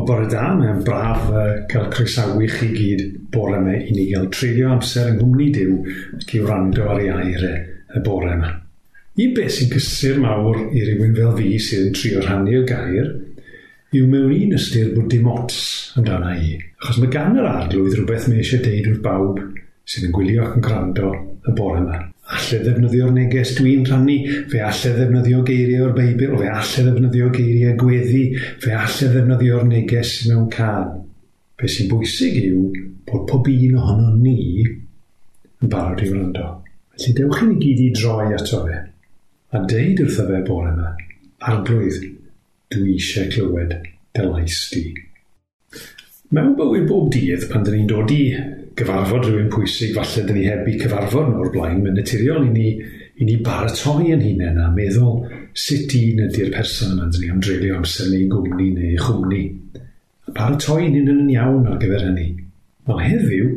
O bore da, mae'n braf uh, cael croesawu chi gyd bore yma i ni gael treulio amser yng Nghymru Dyw ac i wrando ar ei air y bore yma. I beth sy'n cysur mawr i rywun fel fi sydd yn trio rhannu y gair, yw mewn un ystyr bod dim ots amdana i. Achos mae gan yr arglwydd rhywbeth mae eisiau deud wrth bawb sydd yn gwylio ac yn gwrando y bore yma. Alle ddefnyddio'r neges dwi'n rhannu, fe alle ddefnyddio geiriau o'r Beibl, fe alle ddefnyddio geiriau gweddi, fe alle ddefnyddio'r neges mewn can. Be sy'n bwysig yw bod pob un ohono ni yn barod i wrando. Felly dewch i ni gyd i droi ato fe a deud wrtho fe bore yma, arglwydd, dwi eisiau clywed dy lais di. Mewn bywyd bob dydd pan dyn ni'n dod i gyfarfod rhywun pwysig, falle dyn ni heb i cyfarfod nhw o'r blaen, mae'n naturiol i ni, i ni baratoi yn hunain a meddwl sut un ydy'r person yma dyn ni am dreulio amser neu gwmni neu chwmni. A baratoi yn yn iawn ar gyfer hynny. Ond heddiw,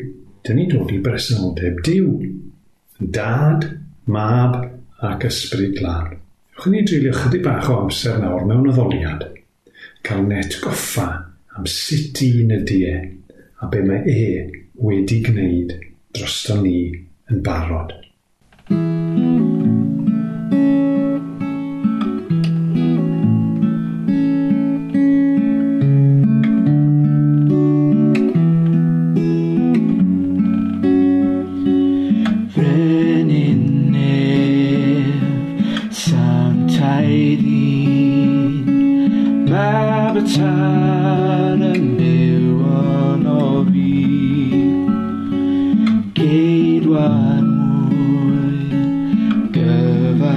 dyn ni dod i bresenoldeb diw. Dad, mab ac ysbryd glad. Ywch ni dreulio chydig bach o amser nawr mewn addoliad. Cael net goffa am sut un ydy e a be mae e wedi gwneud drosto ni yn barod.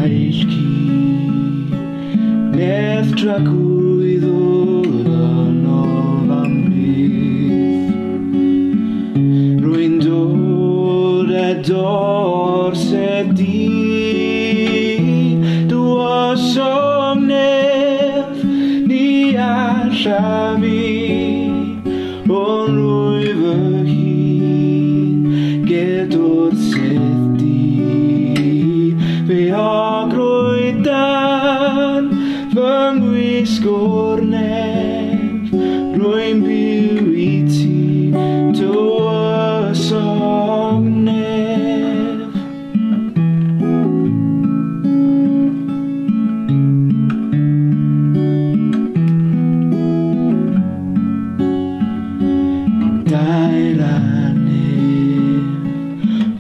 marischi Nestra cuido da nova mis Ruindo da dorse di Duo somnev ni asha skyline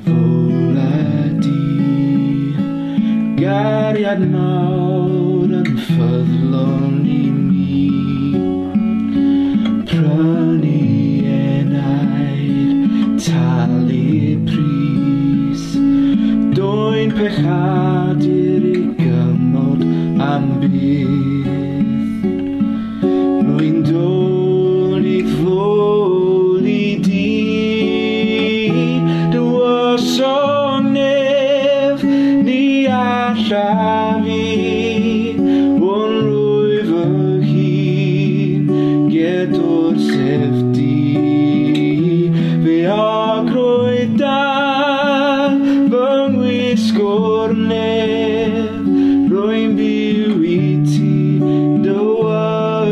volati gari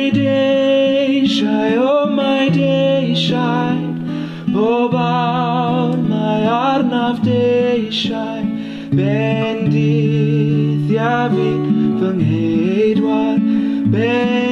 my day shy, oh my day shy, Oh, my arnav day shy, Bendith Yavit van Edward, Bendith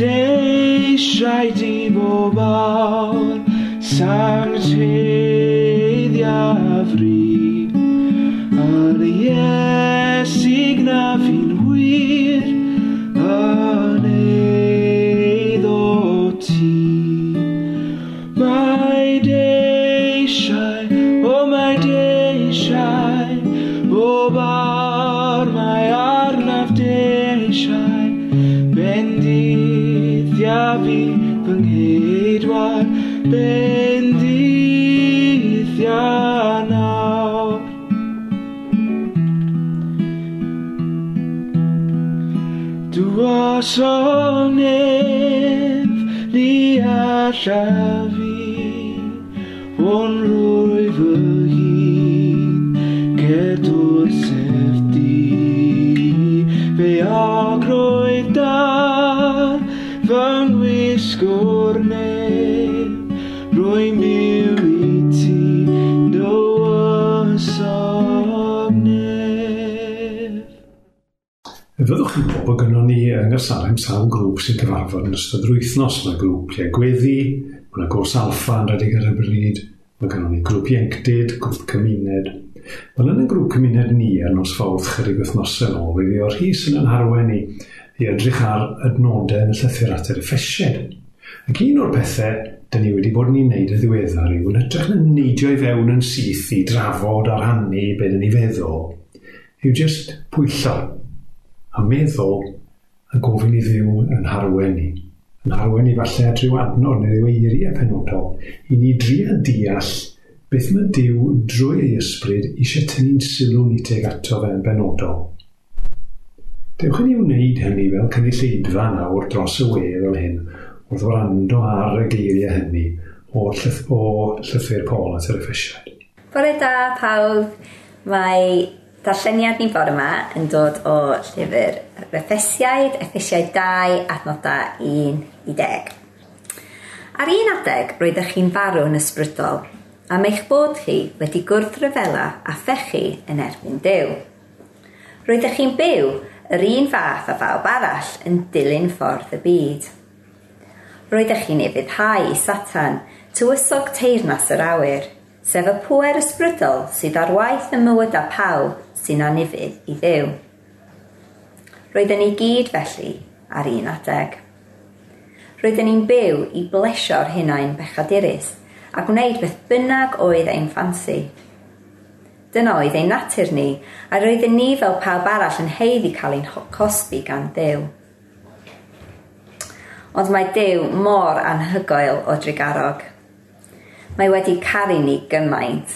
Deixai de bobar, sanctidia. my shine. ni yng Gysarem sawl grŵp sy'n cyfarfod yn ystod yr wythnos. Mae grŵp lle gweddi, mae gwrs alfa yn rhedeg ar y bryd, mae gennym ni grŵp ienctid, grŵp cymuned. Wel yn y grŵp cymuned ni yn nos fawrth chydig wythnosau o, fe fi o'r hys yn yn harwen ni i edrych ar adnodau yn y llythyr at yr effesied. Ac un o'r pethau dyn ni wedi bod ni'n neud y ddiweddar yw yn edrych yn neidio i fewn yn syth i drafod ar hannu be dyn ni feddwl, yw jyst pwyllo a meddwl a gofyn i ddiw yn harwen ni. Yn harwen ni falle at ryw adnod neu ryw eiriau penodol i ni drio deall beth mae Dyw drwy ei ysbryd eisiau tynnu'n sylw ni teg ato fe yn benodol. Dewch i ni wneud hynny fel cynulleidfa nawr dros y we fel hyn wrth wrando ar y geiriau hynny o'r llyth, o llythyr Paul at yr effeisiaid. Bore da pawb, mae Darlleniad ni bore yma yn dod o llyfr Rethesiaid, Effesiaid 2, adnodau 1 i 10. Ar un adeg roeddech chi'n farw yn ysbrydol, am eich bod chi wedi gwrdd ryfela a phechu yn erbyn Dyw. Roeddech chi'n byw yr un fath a bawb arall yn dilyn ffordd y byd. Roeddech chi'n efyddhau i Satan, tywysog teirnas yr awyr, sef y pŵer ysbrydol sydd ar waith y mywyd a pawb sy'n anifydd i ddew. Roedden ni gyd felly ar un adeg. Roedden ni'n byw i blesio'r hunain bechadurus a gwneud beth bynnag oedd ein ffansi. Dyna oedd ein natur ni, a roedden ni fel pawb arall yn heiddi cael ein cosbi gan Dyw. Ond mae Dyw mor anhygoel o drigarog. Mae wedi caru ni gymaint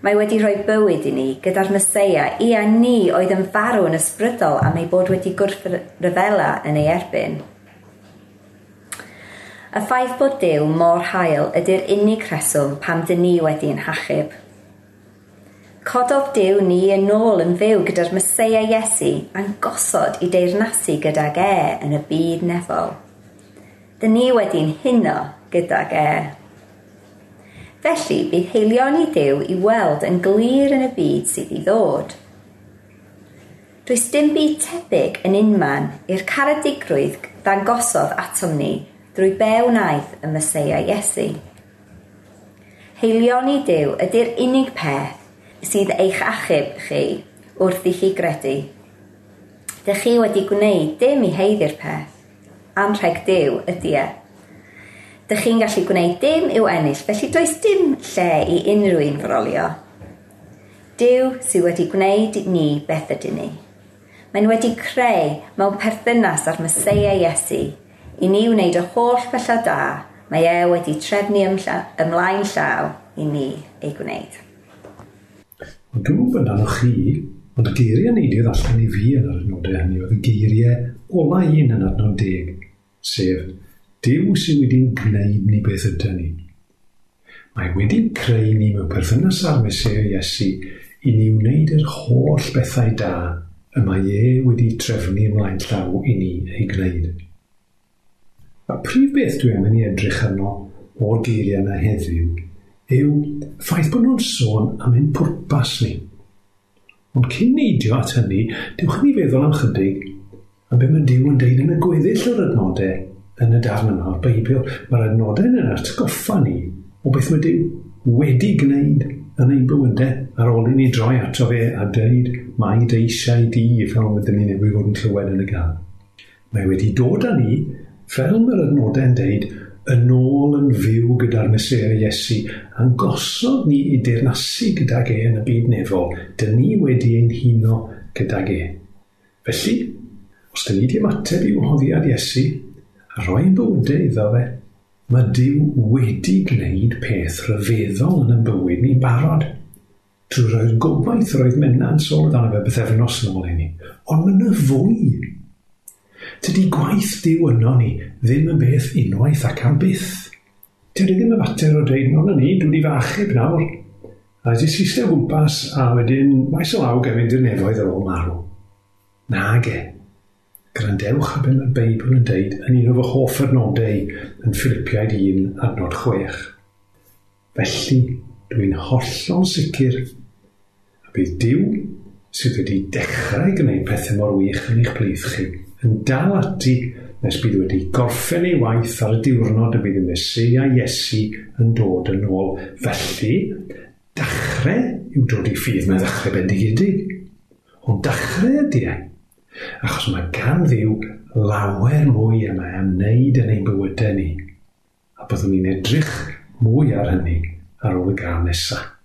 Mae wedi rhoi bywyd i ni gyda'r Meseia i a ni oedd yn farw yn ysbrydol am ei bod wedi gwrth ryfela yn ei erbyn. Y ffaith bod Dyw mor hael ydy'r unig rheswm pam dyn ni wedi'n hachub. Cododd Dyw ni yn ôl yn fyw gyda'r Meseia Iesu a'n gosod i deyrnasu gydag e yn y byd nefol. Dyn ni wedi'n huno gydag e. Felly, bydd heilion i Dyw i weld yn glir yn y byd sydd i ddod. Does dim byd tebyg yn unman i'r caredigrwydd ddangosodd atom ni drwy be wnaeth y Mesoea Iesu. Heilion i Dyw ydy'r unig peth sydd eich achub chi wrth i chi gredu. Dych chi wedi gwneud dim i heiddi'r peth. Anrheg Dyw ydy e. Dych chi'n gallu gwneud dim i'w ennill, felly does dim lle i unrhyw un frolio. Dyw sydd wedi gwneud ni beth ydyn ni. Mae'n wedi creu mewn perthynas ar Myseia Iesu i ni wneud y holl bella da mae e wedi trefnu ymlaen llaw i ni ei gwneud. Ond dwi'n gwybod amdano chi, ond y geiriau neud i ddallan i fi yn yr adnodau hynny oedd y geiriau ola un yn adnod deg, sef Dyw sydd wedi'n gwneud ni beth ydyn ni. Mae wedi'n creu ni mewn perthynas ar Mesia Iesu i ni wneud yr holl bethau da y mae e wedi trefnu ymlaen llaw i ni ei gwneud. A prif beth dwi angen i edrych arno o'r geiriau yna heddiw yw ffaith bod nhw'n sôn am ein pwrpas ni. Ond cyn neidio at hynny, dewch ni feddwl am chydig am beth mae Dyw yn deud yn y gweddill o'r adnodau yn y darn yma o'r Beibl, mae'r adnodau yn atgoffa ni o beth mae Dyw wedi gwneud yn ein bywydau ar ôl i ni droi ato fe a dweud mae deisiau di fel wedi'n ni newid fod yn clywed yn y gan. Mae wedi dod â ni, fel mae'r adnodau'n deud, yn ôl yn fyw gyda'r Mesoea Iesu a'n gosod ni i dirnasu gydag e yn y byd nefol, dyn ni wedi ein huno gydag e. Felly, os dyn ni wedi ymateb i wahoddiad Iesu, Rhoi bodau iddo fe. Mae Dyw wedi gwneud peth rhyfeddol yn y bywyd ni'n barod. Drwy'r gobaith roedd mena'n sôn amdano fe beth efnos yn ôl i ni. Ond mae'n y fwy. Tydy gwaith Dyw yno ni ddim yn beth unwaith ac am byth. Tydy ddim y fater o dweud, ond ni, dwi wedi fachub nawr. A jyst eistedd gwmpas a wedyn maes o law gan i'r nefoedd ar ôl marw. Nage. Grandewch a beth mae'r Beibl yn deud yn un o fy hoff adnodau yn Philippiaid 1 adnod 6. Felly, dwi'n hollol sicr a bydd Dyw sydd wedi dechrau gwneud pethau mor wych yn eich plith chi yn dal ati nes bydd wedi gorffen ei waith ar y diwrnod y bydd y Mesia Iesu yn dod yn ôl. Felly, dachrau yw dod i ffydd mae ddechrau bendigedig. Ond dachrau ydy e. Achos mae gan ddiw lawer mwy yma am wneud yn ein bywydau ni. A byddwn ni'n edrych mwy ar hynny ar ôl y gael nesaf.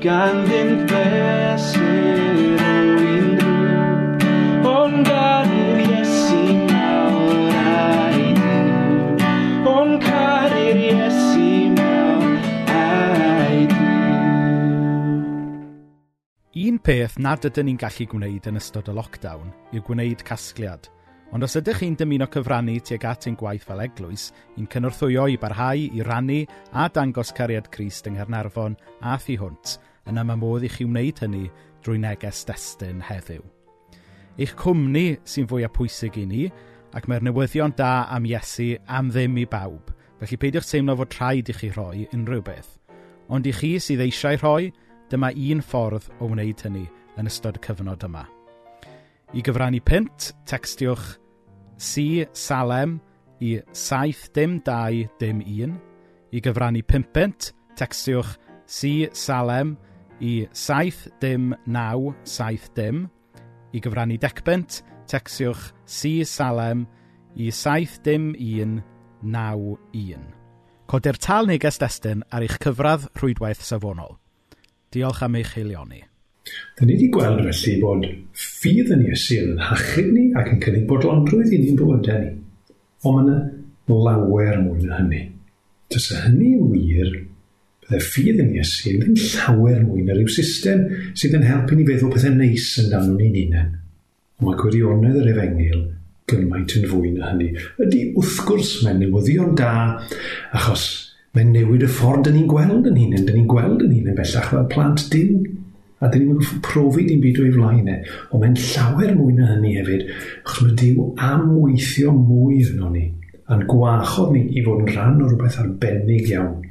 gan ddim pleser o unrhyw ond gan yr Iesu mawr a'i ddiw ond car yr Iesu mawr a'i ddiw Un peth nad ydyn ni'n gallu gwneud yn ystod y lockdown yw gwneud casgliad. Ond os ydych chi'n dymuno cyfrannu tuag at ein gwaith fel eglwys, i'n cynorthwyo i barhau i rannu a dangos cariad Crist yng Nghernarfon a thu hwnt, yna mae modd i chi wneud hynny drwy neges destun heddiw. Eich cwmni sy'n fwyaf pwysig i ni, ac mae'r newyddion da am Iesu am ddim i bawb, felly peidiwch teimlo fod rhaid i chi rhoi unrhyw beth. Ond i chi sydd eisiau rhoi, dyma un ffordd o wneud hynny yn ystod y cyfnod yma. I gyfrannu pint, textiwch C Salem i 7 dim 2 dim 1. I gyfrannu pimpent, textiwch C Salem i i 7 dim 7 dim. I gyfrannu decbent, tecsiwch C Salem i 7 dim 1 9 1. Codir tal neges destun ar eich cyfradd rhwydwaith safonol. Diolch am eich heilioni. Da ni wedi gweld felly bod ffydd yn Iesu yn hachub ni ac yn cynnig bodlondrwydd i ni'n bywydau ni. Ond mae yna lawer mwy na hynny. Dysa yn wir y ffydd yn Iesu yn ddim llawer mwy na rhyw system sydd yn helpu ni feddwl pethau neis yn dan ni'n unen. Ond mae gwirionedd yr efengil gymaint yn fwy na hynny. Ydy wrth gwrs mae'n newyddion da, achos mae'n newid y ffordd dyn ni'n gweld yn hunain, dyn ni'n gweld yn hunain bellach fel plant dim. A dyn ni'n profi dim byd o'i flaen e, ond mae'n llawer mwy na hynny hefyd, achos mae Dyw amweithio mwy yn ni, a'n gwachodd ni i fod yn rhan o rhywbeth arbennig iawn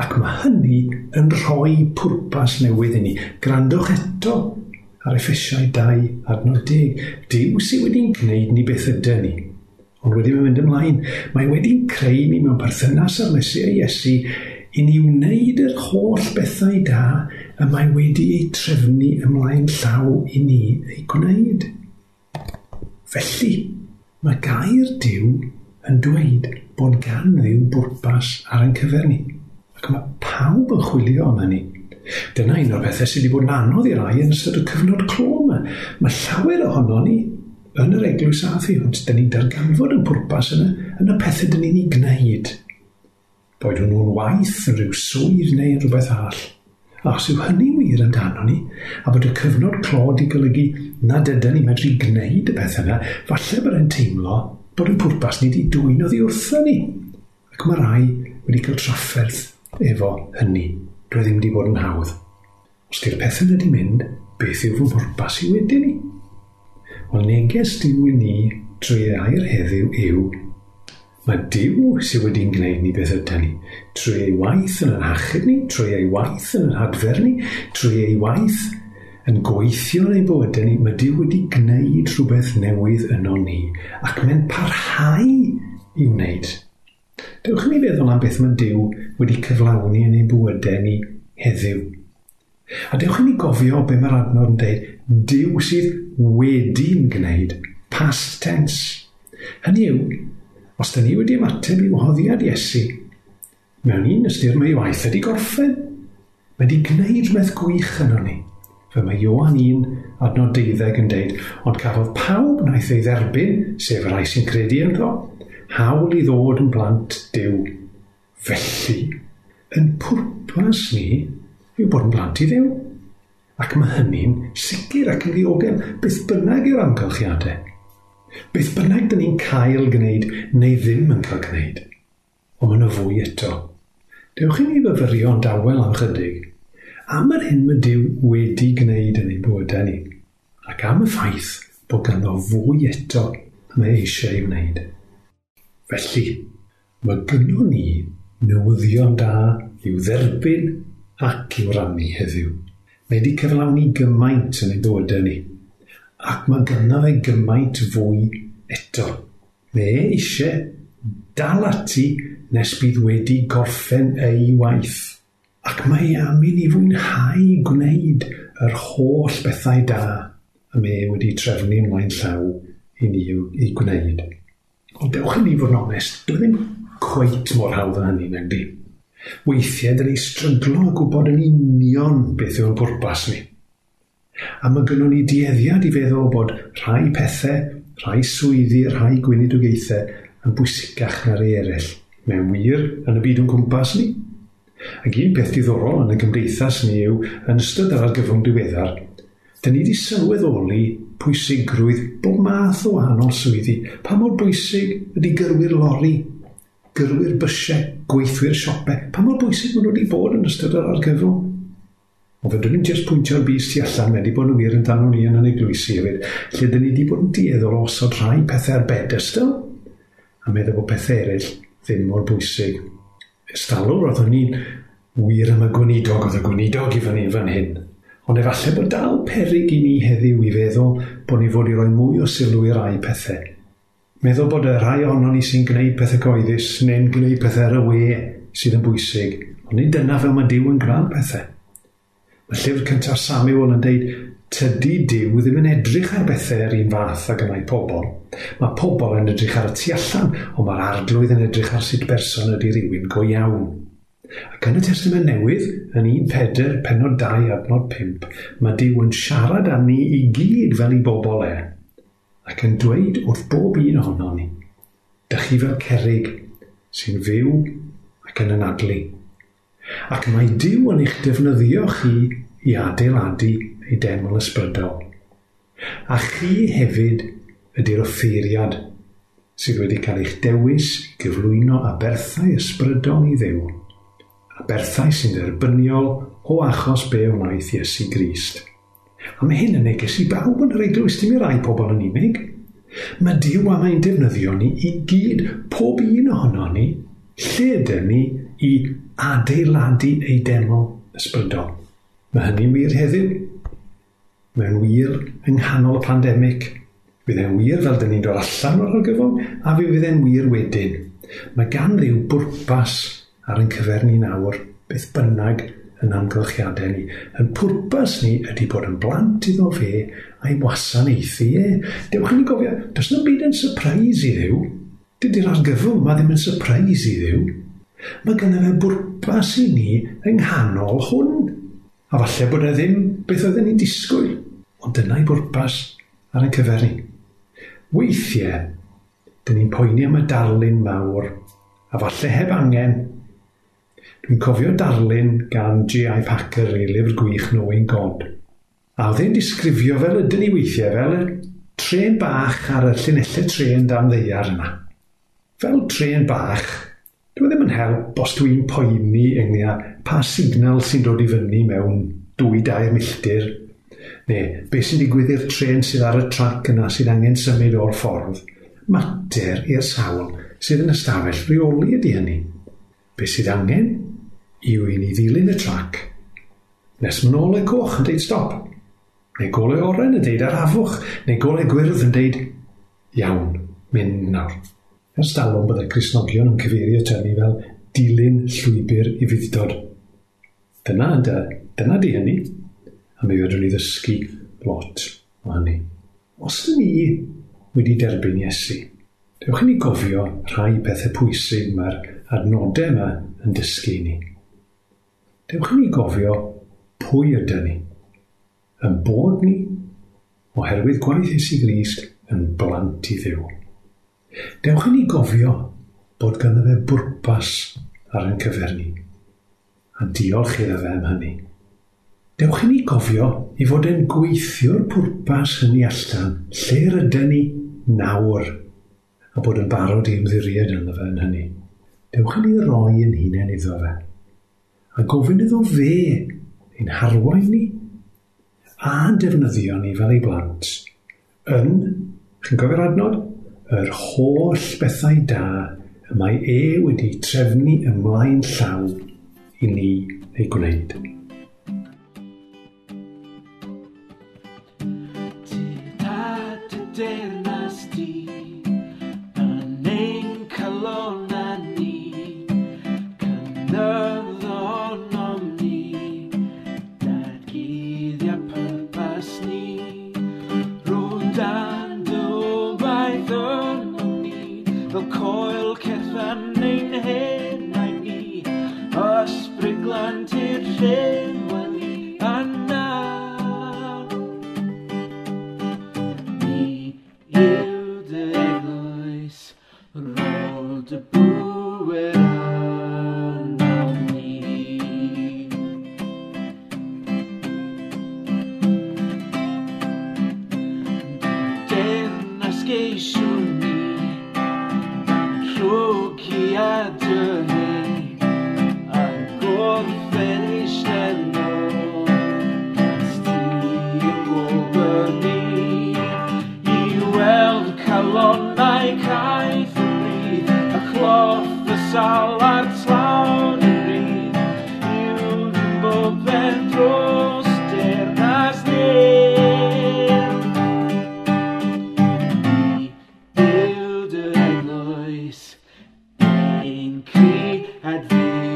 Ac mae hynny yn rhoi pwrpas newydd i ni. Grandwch eto ar effesiau 2 adnod 10. Dyw sydd wedi'n gwneud ni beth ydy ni. Ond wedi mynd ymlaen, mae wedi'n creu ni mewn perthynas ar Mesu a Iesu i ni wneud yr holl bethau da y mae wedi ei trefnu ymlaen llaw i ni ei gwneud. Felly, mae gair Dyw yn dweud bod gan ddiw bwrpas ar ein cyfer ni. Ac mae pawb yn chwilio am hynny. Dyna un o'r bethau sydd wedi bod yn anodd i rai yn ystod y cyfnod clo yma. Mae llawer ohono ni yn yr eglwys a ond dyn ni'n darganfod yn pwrpas yna yn y pethau dyn ni'n ei gwneud. Boed hwnnw'n waith yn rhyw swydd neu rhywbeth all. A os yw hynny wir amdano ni, a bod y cyfnod clod i golygu nad dydyn ni medru gwneud y beth yna, falle bod e'n teimlo bod y pwrpas ni wedi dwyno ddi wrtho ni. Ac mae rai wedi cael trafferth efo hynny. Dwi ddim wedi bod yn hawdd. Os di'r pethau wedi mynd, beth yw fy mwrpas i wedyn ni? Wel neges diw i ni dreu'r heddiw yw Mae Dyw sydd wedi'n gwneud ni beth ydyn ni. Trwy ei waith yn yr achub ni, trwy ei waith yn yr hadfer ni, trwy ei waith yn gweithio yn ei bywydau ni, mae Dyw wedi gwneud rhywbeth newydd yno ni ac mae'n parhau i wneud. Dewch ni feddwl am beth mae Dyw wedi cyflawni yn ein bywydau ni heddiw. A dewch ni gofio be mae'r adnod yn dweud, Dyw sydd wedi'n gwneud, past tense. Hynny yw, os da ni wedi ymateb i wahoddiad Iesu, mewn un ystyr mae ei waith wedi gorffen. Mae wedi gwneud rhywbeth gwych yn ni. Fe mae Iwan 1 adnod 12 yn deud, ond cafodd pawb wnaeth ei dderbyn, sef rai sy'n credu ynddo, hawl i ddod yn blant Dyw. Felly, yn pwrpas ni yw bod yn blant i Ddew. Ac mae hynny'n sicr ac yn ddiogel beth bynnag yw'r amgylchiadau. Beth bynnag dyn ni'n cael gwneud neu ddim yn cael gwneud. Ond mae'n y fwy eto. Dewch i ni fyfyrio yn dawel am chydig am yr hyn mae Dyw wedi gwneud yn ein bywydau ni ac am y ffaith bod ganddo fwy eto mae eisiau ei wneud. Felly, mae gynnwn ni newyddion da i'w dderbyn ac i'w rannu heddiw. Mae wedi cyflawni gymaint yn ei bywydau ni, ac mae gynnaf fe gymaint fwy eto. Mae eisiau dal ati nes bydd wedi gorffen ei waith. Ac mae e am i ni fwynhau gwneud yr holl bethau da y mae e wedi trefnu ymlaen llaw i ni i gwneud. Ond dewch yn ni fod yn onest, dwi e ddim cweit mor hawdd yn hynny, nag di. Weithiau, dyn ni stryglo a gwybod yn union beth yw'n pwrpas ni. A mae gynnon ni dieddiad i feddwl bod rhai pethau, rhai swyddi, rhai gweinidogaethau yn bwysicach na'r ei eraill. Mae'n wir yn y byd o'n cwmpas ni. Ac un peth diddorol yn y gymdeithas ni yw, yn ystod ar argyfwng diweddar, dyn ni wedi sylweddoli pwysigrwydd bob math o wahanol swyddi. Pa mor bwysig ydy gyrwyr lori, gyrwyr bysiau, gweithwyr siopau, pa mor bwysig maen nhw wedi bod yn ystod yr argyfwng? O fe dyn ni'n just pwyntio'r bus tu allan, mae wedi bod yn wir yn dan o'n i yn yn eglwysi hefyd, lle dyn ni wedi bod yn dieddol osod rhai pethau ar bedestal, a meddwl bod pethau eraill ddim mor bwysig. Ystalwr, roeddwn ni'n wir am y gwnidog, oedd y gwnidog i fyny fan hyn. Ond efallai bod dal perig i ni heddiw i feddwl bod ni fod i roi mwy o sylw i rai pethau. Meddwl bod y rhai ohono ni sy'n gwneud pethau goeddus neu'n gwneud pethau ar y we sydd yn bwysig, ond nid dyna fel mae Dyw yn gran pethau. Mae llyfr cyntaf Samuel yn dweud, tydi Dyw ddim yn edrych ar bethau yr un fath ag yna'i pobl. Mae pobl yn edrych ar y tu allan, ond mae'r arglwydd yn edrych ar sut berson ydy rhywun go iawn. Ac yn y Testament Newydd, yn 1 Pedr, penod 2, adnod 5, mae Dyw yn siarad â ni i gyd fel i bobl e, ac yn dweud wrth bob un ohono ni, dych chi fel cerig sy'n fyw ac yn anadlu. Ac mae Dyw yn eich defnyddio chi i adeiladu ei deml ysbrydol. A chi hefyd ydy'r offeiriad sydd wedi cael eich dewis i gyflwyno a berthau ysbrydol i ddew a berthau sy'n dderbyniol o achos be wnaeth Iesu Grist. A mae hyn yn neges i bawb yn yr eglwys, dim i rai pobl yn unig. Mae Dyw am ein defnyddio ni i gyd, pob un ohono ni, lle ydym ni i adeiladu ei deml ysbrydol. Mae hynny'n wir heddiw. Mae'n wir yng nghanol y pandemig. Bydd e'n wir fel dyn ni'n dod allan o'r argyfwng, a fi fydd e'n wir wedyn. Mae gan ddiw bwrpas ar ein cyfer ni nawr, beth bynnag yn amgylchiadau ni. Yn pwrpas ni ydy bod yn blant iddo fe a'i wasanaethu e. Dewch ni gofio, does na byd yn surprise i ddiw. Dydy'r argyfwng yma ddim yn surprise i ddiw. Mae gennym fe bwrpas i ni yng nghanol hwn. A falle bod e ddim beth oedden ni'n disgwyl. Ond dyna'i bwrpas ar ein cyfer ni. Weithiau, dyn ni'n poeni am y darlun mawr, a falle heb angen Dwi'n cofio darlun gan G.I. Packer ei lyfr gwych Knowing God. A oedd e'n disgrifio fel ydyn ni weithiau, fel y tren bach ar y llunellau tren dan ddeiar yna. Fel tren bach, dwi e ddim yn help os dwi'n poeni ynglyn â pa signal sy'n dod i fyny mewn 2-2 milltir, neu beth sy'n digwydd i'r tren sydd ar y trac yna sydd angen symud o'r ffordd. Mater i'r sawl sydd yn ystafell rheoli ydy hynny. Beth sydd angen yw i ni ddilyn y trac nes ma'n ôl y coch yn deud stop, neu golau oren yn deud arafwch, neu golau gwyrdd yn deud iawn, mynd nawr. Ers dalwm byddai Cresnogion yn cyfeirio tynnu fel dilyn llwybr i fuddod. Dyna, dy, dyna di hynny, a mi wediwn ni ddysgu lot o hynny. Os ydym ni wedi derbyn Iesu, dewch i ni gofio rhai pethau pwysig mae'r adnodau yma yn dysgu ni dewch i ni gofio pwy ydyn ni. Yn bod ni, oherwydd gwaith Iesu Grist, yn blant i ddew. Dewch i ni gofio bod ganddo fe bwrpas ar ein cyferni. A diolch iddo fe am hynny. Dewch i ni gofio i fod e'n gweithio'r pwrpas hynny allan, lle rydyn ni nawr, a bod yn barod i ymddiried ynddo fe yn hynny. Dewch i ni roi yn hunain iddo fe a gofyn iddo fe ein harwain ni a'n defnyddio ni fel ei blant yn, chi'n gofio'r adnod, yr holl bethau da y mae e wedi trefnu ymlaen llaw i ni ei gwneud. Ti da dy Key at V.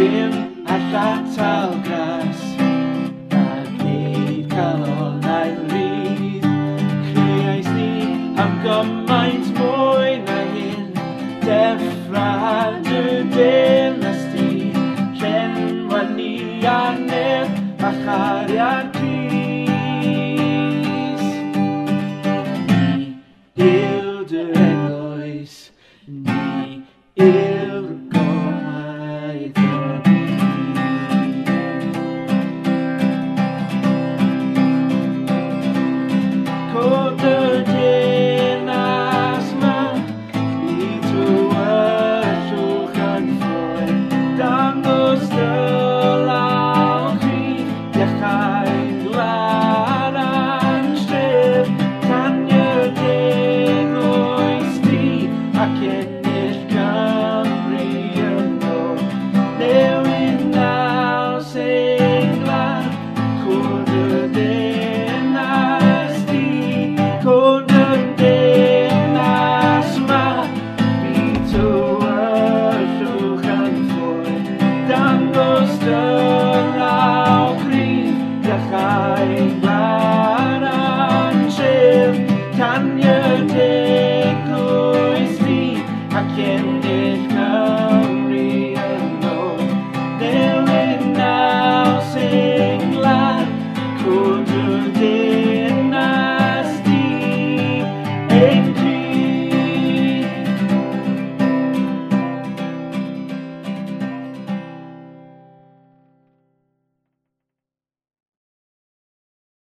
dim as I talk.